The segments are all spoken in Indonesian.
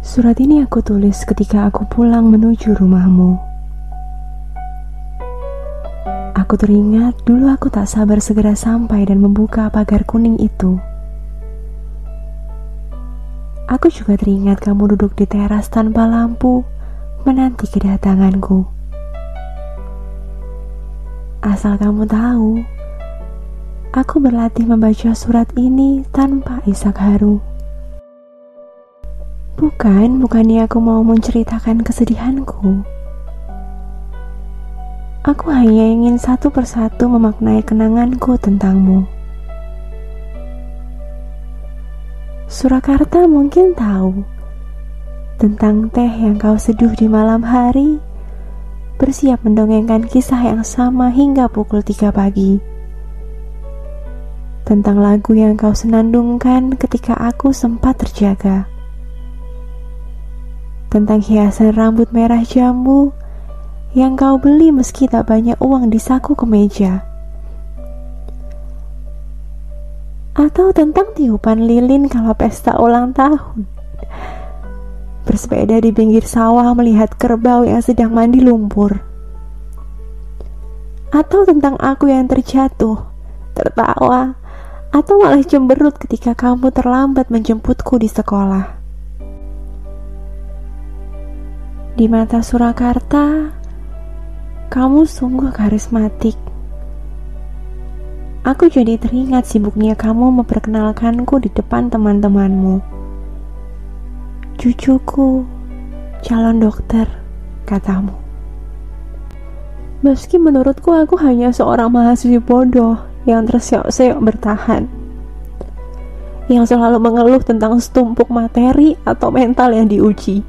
Surat ini aku tulis ketika aku pulang menuju rumahmu. Aku teringat dulu aku tak sabar segera sampai dan membuka pagar kuning itu. Aku juga teringat kamu duduk di teras tanpa lampu, menanti kedatanganku. Asal kamu tahu, aku berlatih membaca surat ini tanpa isak haru. Bukan, bukannya aku mau menceritakan kesedihanku. Aku hanya ingin satu persatu memaknai kenanganku tentangmu. Surakarta mungkin tahu tentang teh yang kau seduh di malam hari, bersiap mendongengkan kisah yang sama hingga pukul 3 pagi. Tentang lagu yang kau senandungkan ketika aku sempat terjaga tentang hiasan rambut merah jambu yang kau beli meski tak banyak uang di saku kemeja. Atau tentang tiupan lilin kalau pesta ulang tahun. Bersepeda di pinggir sawah melihat kerbau yang sedang mandi lumpur. Atau tentang aku yang terjatuh, tertawa, atau malah cemberut ketika kamu terlambat menjemputku di sekolah. Di mata Surakarta, kamu sungguh karismatik. Aku jadi teringat sibuknya kamu memperkenalkanku di depan teman-temanmu. Cucuku, calon dokter, katamu. Meski menurutku aku hanya seorang mahasiswa bodoh yang terseok-seok bertahan. Yang selalu mengeluh tentang setumpuk materi atau mental yang diuji.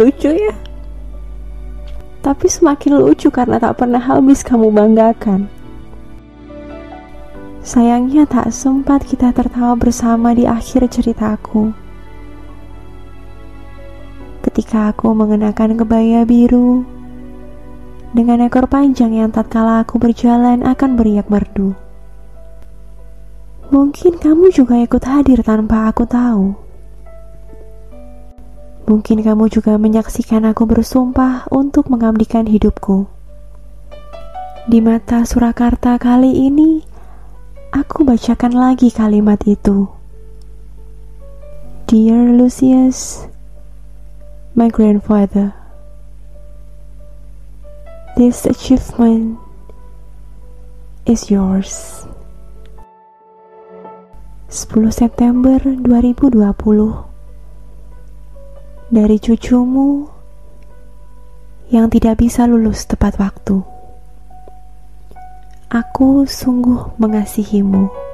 Lucu ya? Tapi semakin lucu karena tak pernah habis kamu banggakan. Sayangnya tak sempat kita tertawa bersama di akhir ceritaku. Ketika aku mengenakan kebaya biru, dengan ekor panjang yang tatkala aku berjalan akan beriak merdu. Mungkin kamu juga ikut hadir tanpa aku tahu. Mungkin kamu juga menyaksikan aku bersumpah untuk mengabdikan hidupku. Di mata Surakarta kali ini, aku bacakan lagi kalimat itu. Dear Lucius, my grandfather, this achievement is yours. 10 September 2020 dari cucumu yang tidak bisa lulus tepat waktu. Aku sungguh mengasihimu.